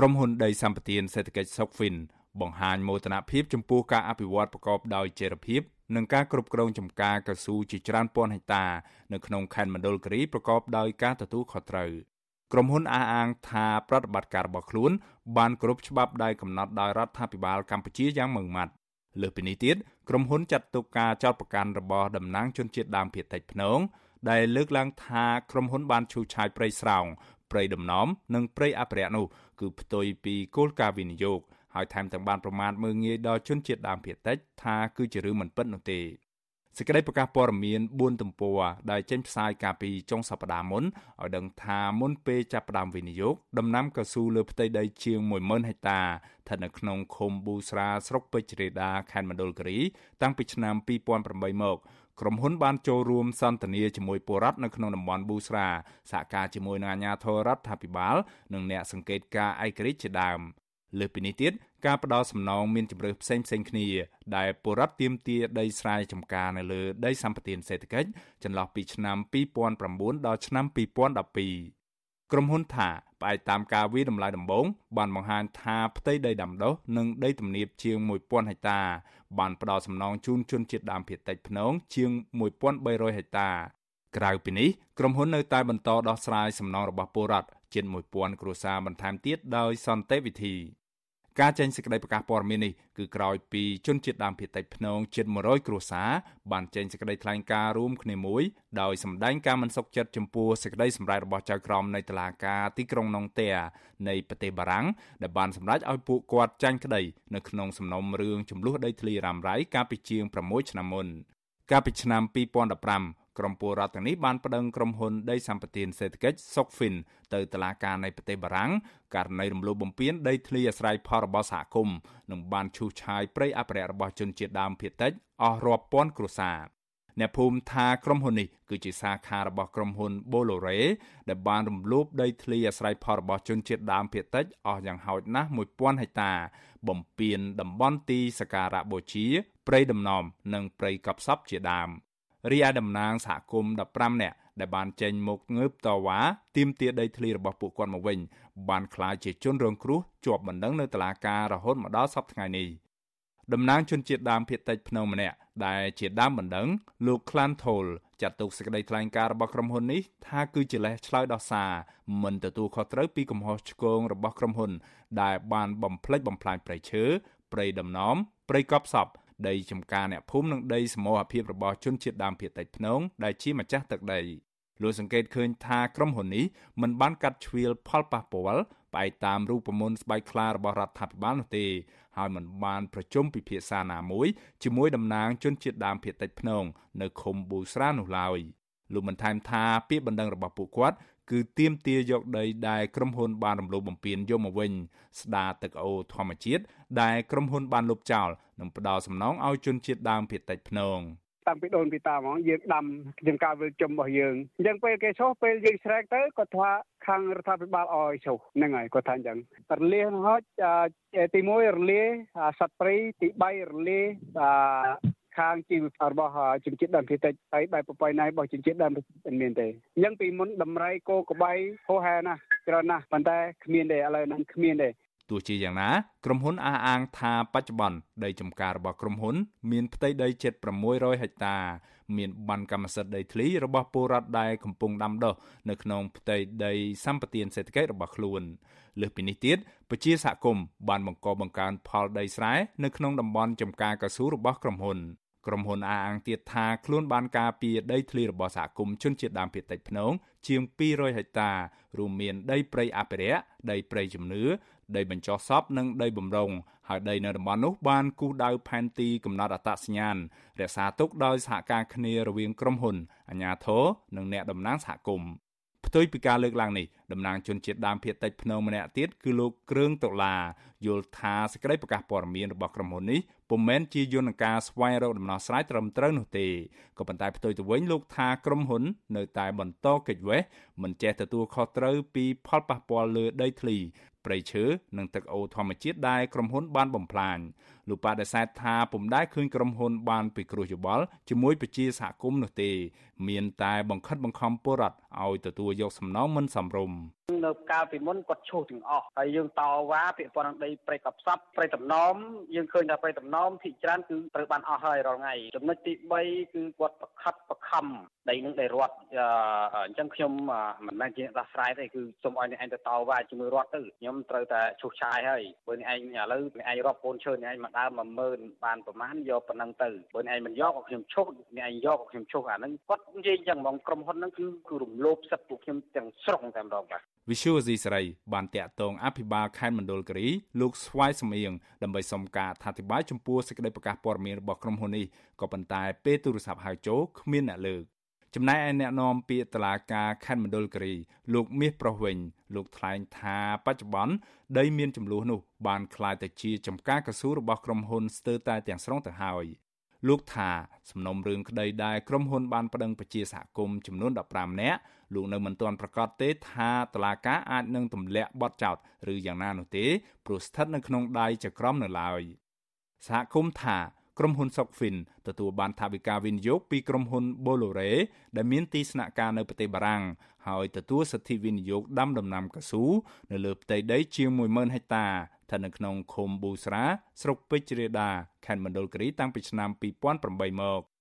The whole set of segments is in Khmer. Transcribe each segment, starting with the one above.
ក្រុមហ៊ុនដីសម្បត្តិសេដ្ឋកិច្ច Sokfin បង្ហាញមោទនភាពចំពោះការអភិវឌ្ឍប្រកបដោយចីរភាពនិងការគ្រប់គ្រងចំការកស៊ូជាច្រើនពាន់ហិកតានៅក្នុងខេត្តមណ្ឌលគិរីប្រកបដោយការទទួលខុសត្រូវក្រុមហ៊ុនអះអាងថាប្រតិបត្តិការរបស់ខ្លួនបានគ្រប់ច្បាប់ដែលកំណត់ដោយរដ្ឋាភិបាលកម្ពុជាយ៉ាងម៉ឺងម៉ាត់លើសពីនេះទៀតក្រុមហ៊ុនចាត់ទុកការចោទប្រកាន់របស់តំណាងជនជាតិដើមភាគតិចភ្នងដែលលើកឡើងថាក្រុមហ៊ុនបានឈូសឆាយព្រៃស្រោង ព្រៃដំណំនិងព្រៃអភិរក្សនោះគឺផ្ទុយពីគោលការណ៍វិនិយោគហើយថែមទាំងបានប្រមាថមើលងាយដល់ជនជាតិដើមភាគតិចថាគឺជារឿងមិនពិតនោះទេ សេចក្តីប្រកាសព័ត៌មាន4ទំព័រដែលចេញផ្សាយកាលពីចុងសប្តាហ៍មុនឲ្យដឹងថាមុនពេលចាប់ផ្ដើមវិនិយោគដំណាំកស៊ូលើផ្ទៃដីជាង10000ហិកតាស្ថិតនៅក្នុងឃុំប៊ូស្រាស្រុកពេជ្ររេដាខេត្តមណ្ឌលគិរី តាំងពីឆ្នាំ2008មកក្រុមហ៊ុនបានចូលរួមសន្ទនាជាមួយពលរដ្ឋនៅក្នុងតំបន់ប៊ូស្រាសហការជាមួយនឹងអាជ្ញាធររដ្ឋាភិបាល និងអ្នកសង្កេតការណ៍ឯករាជ្យជាដើមលើសពីនេះទៀត ការផ្ដល់សំណងមានជំរើសផ្សេងផ្សេងគ្នាដែលពលរដ្ឋទាមទារដីស្រែចម្ការនៅលើដីសម្បត្តិសេដ្ឋកិច្ចចន្លោះពីឆ្នាំ2009ដល់ឆ្នាំ2012ក្រុមហ៊ុនថាផ្អែកតាមការវិតម្លៃដំបូងបានបង្ហាញថាផ្ទៃដីដាំដុះនិងដីទំនាបជាង1000ហិកតា បានផ្ដល់សំណងជូនជនជាតិដើមភាគតិចភ្នងជាង1300ហិកតាក្រៅពីនេះក្រុមហ៊ុននៅតែបន្តដោះស្រាយសំណងរបស់ពលរដ្ឋជិត1000គ្រួសារបន្ថែមទៀតដោយសន្តិវិធី ការចេញសេចក្តីប្រកាសព័ត៌មាននេះគឺក្រោយពីជនជាតិដើមភាគតិចភ្នងជិត100គ្រួសារបានចេញសេចក្តីថ្លែងការណ៍រួមគ្នាមួយដោយសម្ដែងការមិនសុខចិត្តចំពោះសេចក្តីសម្រេចរបស់ចៅក្រមនៃតុលាការទីក្រុងណុងទែនៃប្រទេសបារាំងដែលបានសម្រេចឲ្យពួកគាត់ចាញ់ក្តីនៅក្នុងសំណុំរឿងចំនួនដីធ្លីរ៉ាំរ៉ៃកាលពីជាង6ឆ្នាំមុនកាលពីឆ្នាំ2015 ក្រុមពលរដ្ឋទាំងនេះបានប្តឹងក្រុមហ៊ុនដីសម្បត្តិសេដ្ឋកិច្ច Sokfin ទៅតុលាការនៃប្រទេសបារាំងករណីរំលោភបំពានដីធ្លីអាស្រ័យផលរបស់សហគមន៍និងបានឈូសឆាយព្រៃអភិរក្សរបស់ជនជាតិដើមភាគតិចអស់រាប់ពាន់គ្រួសារអ្នកភូមិថាក្រុមហ៊ុននេះគឺជាសាខារបស់ក្រុមហ៊ុន Bolore ដែលបានរំលោភដីធ្លីអាស្រ័យផលរបស់ជនជាតិដើមភាគតិចអស់យ៉ាងហោចណាស់1000ហិកតា បំពេញតំបន់ទីសក្ការៈបូជាព្រៃដំណំនិងព្រៃកប់សពជាដើម រីឯតំណាងសហគមន៍15នាក់ដែលបានចេញមកងើបតវ៉ាទាមទារដីធ្លីរបស់ពួកគាត់មកវិញ បានក្លាយជាជនរងគ្រោះជាប់បណ្ដឹងនៅតុលាការរហូតមកដល់សប្តាហ៍នេះតំណាងជនជាតិដើមភាគតិចភ្នំម្នាក់ដែលជាដើមបណ្ដឹងលោកក្លានថូលចាត់ទុកសេចក្តីថ្លែងការណ៍របស់ក្រុមហ៊ុននេះថាគឺជាលេសឆ្លើយដោះសារមិនទទួលខុសត្រូវពីកំហុសឆ្គងរបស់ក្រុមហ៊ុន ដែលបានបំផ្លិចបំផ្លាញព្រៃឈើព្រៃដំណំព្រៃកប់សព ដីចំការអ្នកភូមិនិងដីសមរភាពរបស់ជនជាតិដើមភាគតិចភ្នងដែលជាម្ចាស់ទឹកដីលោកសង្កេតឃើញថាក្រុមហ៊ុននេះមិនបានកាត់ជ្រៀលផលប៉ះពាល់ផ្អែកតាមរូបមន្តស្បែកខ្លារបស់រដ្ឋាភិបាលនោះទេហើយមិនបានប្រជុំពិភាក្សាណាមួយជាមួយតំណាងជនជាតិដើមភាគតិចភ្នងនៅឃុំប៊ូស្រានោះឡើយលោកបានថែមថាពាក្យបណ្ដឹងរបស់ពួកគាត់ គឺទៀមទាយកដីដែលក្រុមហ៊ុនបានរំលោភបំពានយកមកវិញស្ដារទឹកអូរធម្មជាតិដែលក្រុមហ៊ុនបានលុបចោលនិងផ្ដល់សំណងឲ្យជនជាតិដើមភាគតិចភ្នងតាំងពីដូនពីតាហ្មងយើងដាំយើងការវិលជំរបស់យើងអញ្ចឹងពេលគេឈោះពេលយើងស្រែកទៅគាត់ថាខាងរដ្ឋាភិបាលអោយឈោះហ្នឹងហើយគាត់ថាអញ្ចឹងរលាហោចទី1រលាសត្វព្រៃទី3រលា ខាងជីវភាពរបស់ជនជាតិដើមភាគតិចហើយបែបប្រពៃណីរបស់ជនជាតិដើមមិនមានទេអញ្ចឹងពីមុនដំរីគោក្បៃហោហែណាស់ច្រើនណាស់ប៉ុន្តែគ្មានទេឥឡូវហ្នឹងគ្មានទេទោះជាយ៉ាងណាក្រុមហ៊ុនអះអាងថាបច្ចុប្បន្នដីចម្ការរបស់ក្រុមហ៊ុន មានផ្ទៃដីជិត600ហិកតា មានបានកម្មសិទ្ធិដីធ្លីរបស់ពលរដ្ឋដែលកំពុងដាំដុះនៅក្នុងផ្ទៃដីសម្បត្តិសេដ្ឋកិច្ចរបស់ខ្លួនលើសពីនេះទៀតពជាសហគមន៍បានបង្កបង្កើនផលដីស្រែនៅក្នុងតំបន់ចម្ការកស៊ូរបស់ក្រុមហ៊ុន ក្រុមហ៊ុនអះអាងទៀតថាខ្លួនបានការពារដីធ្លីរបស់សហគមន៍ជនជាតិដើមភាគតិចភ្នងជាង200ហិកតារួមមានដីព្រៃអភិរក្សដីព្រៃជំនឿដីបញ្ចុះសពនិងដីបំរុងហើយដីនៅតំបន់នោះបានគូសដៅផែនទីកំណត់អត្តសញ្ញាណរក្សាទុកដោយសហការគ្នារវាងក្រុមហ៊ុនអាជ្ញាធរនិងអ្នកតំណាងសហគមន៍ផ្ទុយពីការលើកឡើងនេះតំណាងជនជាតិដើមភាគតិចភ្នំម្នាក់ទៀតគឺលោកគ្រឿងដុល្លារយល់ថាសេចក្តីប្រកាសព័ត៌មានរបស់ក្រុមហ៊ុននេះ ពុំមែនជាយន្តការស្វែងរកដំណោះស្រាយត្រឹមត្រូវនោះទេក៏ប៉ុន្តែផ្ទុយទៅវិញលោកថាក្រុមហ៊ុន នៅតែបន្តកិច្ចវេះមិនចេះទទួលខុសត្រូវពីផលប៉ះពាល់លើដីធ្លីព្រៃឈើនិងទឹកអូរធម្មជាតិដែលក្រុមហ៊ុនបានបំផ្លាញលោកបដិសេធថាពុំដែលឃើញក្រុមហ៊ុនបានពិគ្រោះយោបល់ជាមួយប្រជាសហគមន៍នោះទេ មានតែបង្ខិតបង្ខំពលរដ្ឋឲ្យទទួលយកសំណងមិនសមរម្យ នៅកាលពីមុនគាត់ឈូសទាំងអស់ហើយយើងតវ៉ាពាក្យប៉ុណ្ណឹងដីព្រៃកប់សັບព្រៃតំណមយើងឃើញថាព្រៃតំណមភាគច្រើនគឺត្រូវបានអស់ហើយរាល់ថ្ងៃចំណុចទី3គឺគាត់ប្រខិតប្រខំដីនឹងដីរដ្ឋអញ្ចឹងខ្ញុំមិនមែនជាដោះស្រាយទេគឺសូមឲ្យអ្នកឯងទៅតវ៉ាជាមួយរដ្ឋទៅខ្ញុំត្រូវតែឈូសឆាយហើយបើអ្នកឯងឥឡូវអ្នកឯងរាប់កូនឈើអ្នកឯងមកដើម10000បានប្រមាណយកប៉ុណ្ណឹងទៅបើអ្នកឯងមិនយកក៏ខ្ញុំឈប់អ្នកឯងយកក៏ខ្ញុំឈប់អាហ្នឹងគាត់និយាយអញ្ចឹងហ្មងក្រុមហ៊ុនហ្នឹងគឺគឺរំលោភសិទ្ធិពួកខ្ញុំទាំងស្រុងតែម្ដងបាទ វិសុវស៊ីសេរីបានតាក់ទងអភិបាលខេត្តមណ្ឌលគិរីលោកស្វាយសំអៀងដើម្បីសុំការអធិប្បាយចំពោះសេចក្តីប្រកាសព័ត៌មានរបស់ក្រុមហ៊ុននេះក៏ប៉ុន្តែពេលទូរស័ព្ទហៅចូលគ្មានអ្នកលើកចំណែកឯអ្នកនាំពាក្យតឡាការខេត្តមណ្ឌលគិរីលោកមាសប្រុសវិញលោកថ្លែងថាបច្ចុប្បន្នដីមានចំនួននោះបានคล้ายទៅជាចំការកស៊ូរបស់ក្រុមហ៊ុនស្ទើរតែទាំងស្រុងទៅហើយលោកថាសំណុំរឿងក្តីដែលក្រុមហ៊ុនបានប្តឹងប្រជាសហគមន៍ចំនួន15នាក់ លោកនៅមិនទាន់ប្រកាសទេថាតឡាការអាចនឹងទម្លាក់បទចោទឬយ៉ាងណានោះទេព្រោះស្ថិតនៅក្នុងដៃចក្រមនៅឡើយសហគមន៍ថាក្រុមហ៊ុន Sokfin ទទួលបានថវិកាវិនិយោគពីក្រុមហ៊ុន Bolore ដែលមានទីស្នាក់ការនៅប្រទេសបារាំងហើយទទួលសិទ្ធិវិនិយោគដាំដំណាំកៅស៊ូនៅលើផ្ទៃដីជាង10000ហិកតាស្ថិតនៅក្នុងឃុំប៊ូស្រាស្រុកពេជ្ររាដាខេត្តមណ្ឌលគិរីតាំងពីឆ្នាំ2008មក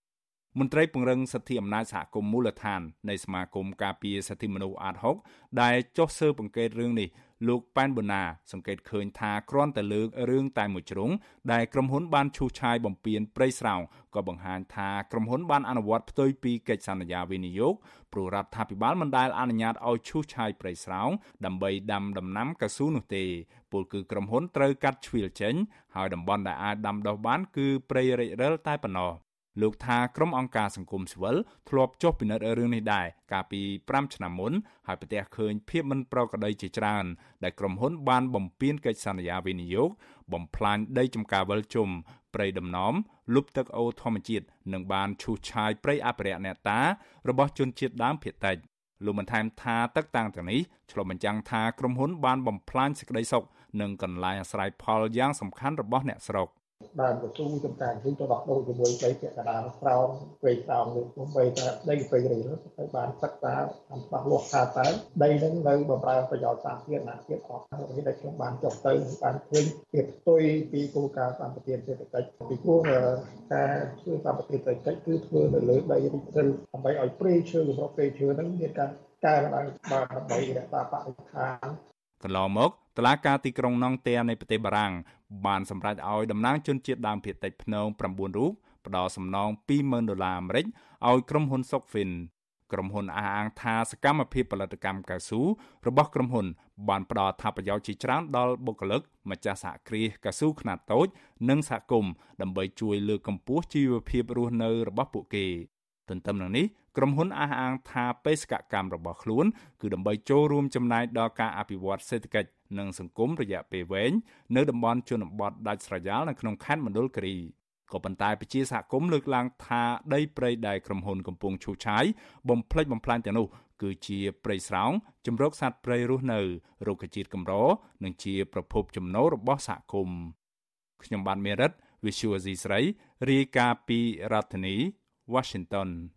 មន្ត្រីពង្រឹងសិទ្ធិអំណាចសហគមន៍មូលដ្ឋាននៃសមាគមការពារសិទ្ធិមនុស្សអាត6ដែលចុះស៊ើបអង្កេតរឿងនេះលោកប៉ែនបូណា សង្កេតឃើញថាគ្រាន់តែលើករឿងតែមួយជ្រុងដែលក្រុមហ៊ុនបានឈូសឆាយបំពេញព្រៃស្រោងក៏បង្ហាញថាក្រុមហ៊ុនបានអនុវត្តផ្ទុយពីកិច្ចសន្យាវិនិយោគព្រោះរដ្ឋាភិបាលមិនដែលអនុញ្ញាតឲ្យឈូសឆាយព្រៃស្រោងដើម្បីដាំដំណាំកៅស៊ូនោះទេពលគឺក្រុមហ៊ុនត្រូវកាត់ជ្រៀលចេញហើយតំបន់ដែលអាចដាំដុះបានគឺព្រៃរិចរិលតែប៉ុណ្ណោះ លោកថាក្រុមអង្គការសង្គមស៊ីវិលធ្លាប់ចុះពិនិត្យរឿងនេះដែរកាលពី5ឆ្នាំមុនហើយប្រទះឃើញភាពមិនប្រក្រតីជាច្រើន ដែលក្រុមហ៊ុនបានបំពេញកិច្ចសន្យាវិនិយោគបំផ្លាញដីចម្ការវិលជុំព្រៃដំណំលុបទឹកអូរធម្មជាតិនិងបានឈូសឆាយព្រៃអភិរក្សអ្នកតារបស់ជនជាតិដើមភាគតិចលោកបន្ថែមថាទឹកតាំងទាំងនេះឆ្លុះបញ្ចាំងថាក្រុមហ៊ុនបានបំផ្លាញសេចក្តីសុខនិងកន្លែងអាស្រ័យផលយ៉ាងសំខាន់របស់អ្នកស្រុក ដើមកស៊ូចំការវិញទៅដោះដូរជាមួយដីពាក់កណ្ដាលស្រោងព្រៃស្រោងនេះខ្ញុំបីថាដីព្រៃរីទៅបានសិក្សាតាមច្បាស់លាស់ថាតើដីនឹងនៅបម្រើប្រយោជន៍សាធារណៈទៀតអត់ហើយដែលខ្ញុំបានចុះទៅបានឃើញពីផ្ទុយពីគោលការណ៍សម្បត្តិសេដ្ឋកិច្ចពីព្រោះការធ្វើសម្បត្តិសេដ្ឋកិច្ចគឺធ្វើនៅលើដីរិទ្ធិដើម្បីឲ្យព្រៃឈើរបស់ព្រៃឈើនឹងមានការកែឡើងបានដើម្បីរក្សាបរិស្ថានកន្លងមក តឡាការទីក្រុងណង់ទែនៃប្រទេសបារាំងបានសម្រេចឲ្យតំណាងជនជាតិដើមភាគតិចភ្នង9រូបផ្ដល់សំណង20,000ដុល្លារអាមេរិកឲ្យក្រុមហ៊ុន Sokfin ក្រុមហ៊ុនអះអាងថាសកម្មភាពផលិតកម្មកៅស៊ូរបស់ក្រុមហ៊ុន បានផ្ដល់អត្ថប្រយោជន៍ជាច្រើនដល់បុគ្គលិកម្ចាស់សហគ្រាសកៅស៊ូខ្នាតតូច និងសហគមន៍ដើម្បីជួយលើកកម្ពស់ជីវភាពរស់នៅរបស់ពួកគេ ទន្ទឹមនឹងនេះ ក្រុមហ៊ុនអះអាងថាបេសកកម្មរបស់ខ្លួនគឺដើម្បីចូលរួមចំណែកដល់ការអភិវឌ្ឍសេដ្ឋកិច្ចនិងសង្គមរយៈពេលវែងនៅតំបន់ជនបទដាច់ស្រយាលនៅក្នុងខេត្តមណ្ឌលគិរីក៏ប៉ុន្តែប្រជាសហគមន៍លើកឡើងថាដីព្រៃដែលក្រុមហ៊ុនកំពុងឈូសឆាយបំផ្លិចបំផ្លាញទាំងនោះគឺជាព្រៃស្រោងជំរកសត្វព្រៃរស់នៅរុក្ខជាតិកម្រនិងជាប្រភពចំណូលរបស់សហគមន៍ខ្ញុំបានមេរិត Visual C ស្រីរាយការណ៍ពីរដ្ឋធានី Washington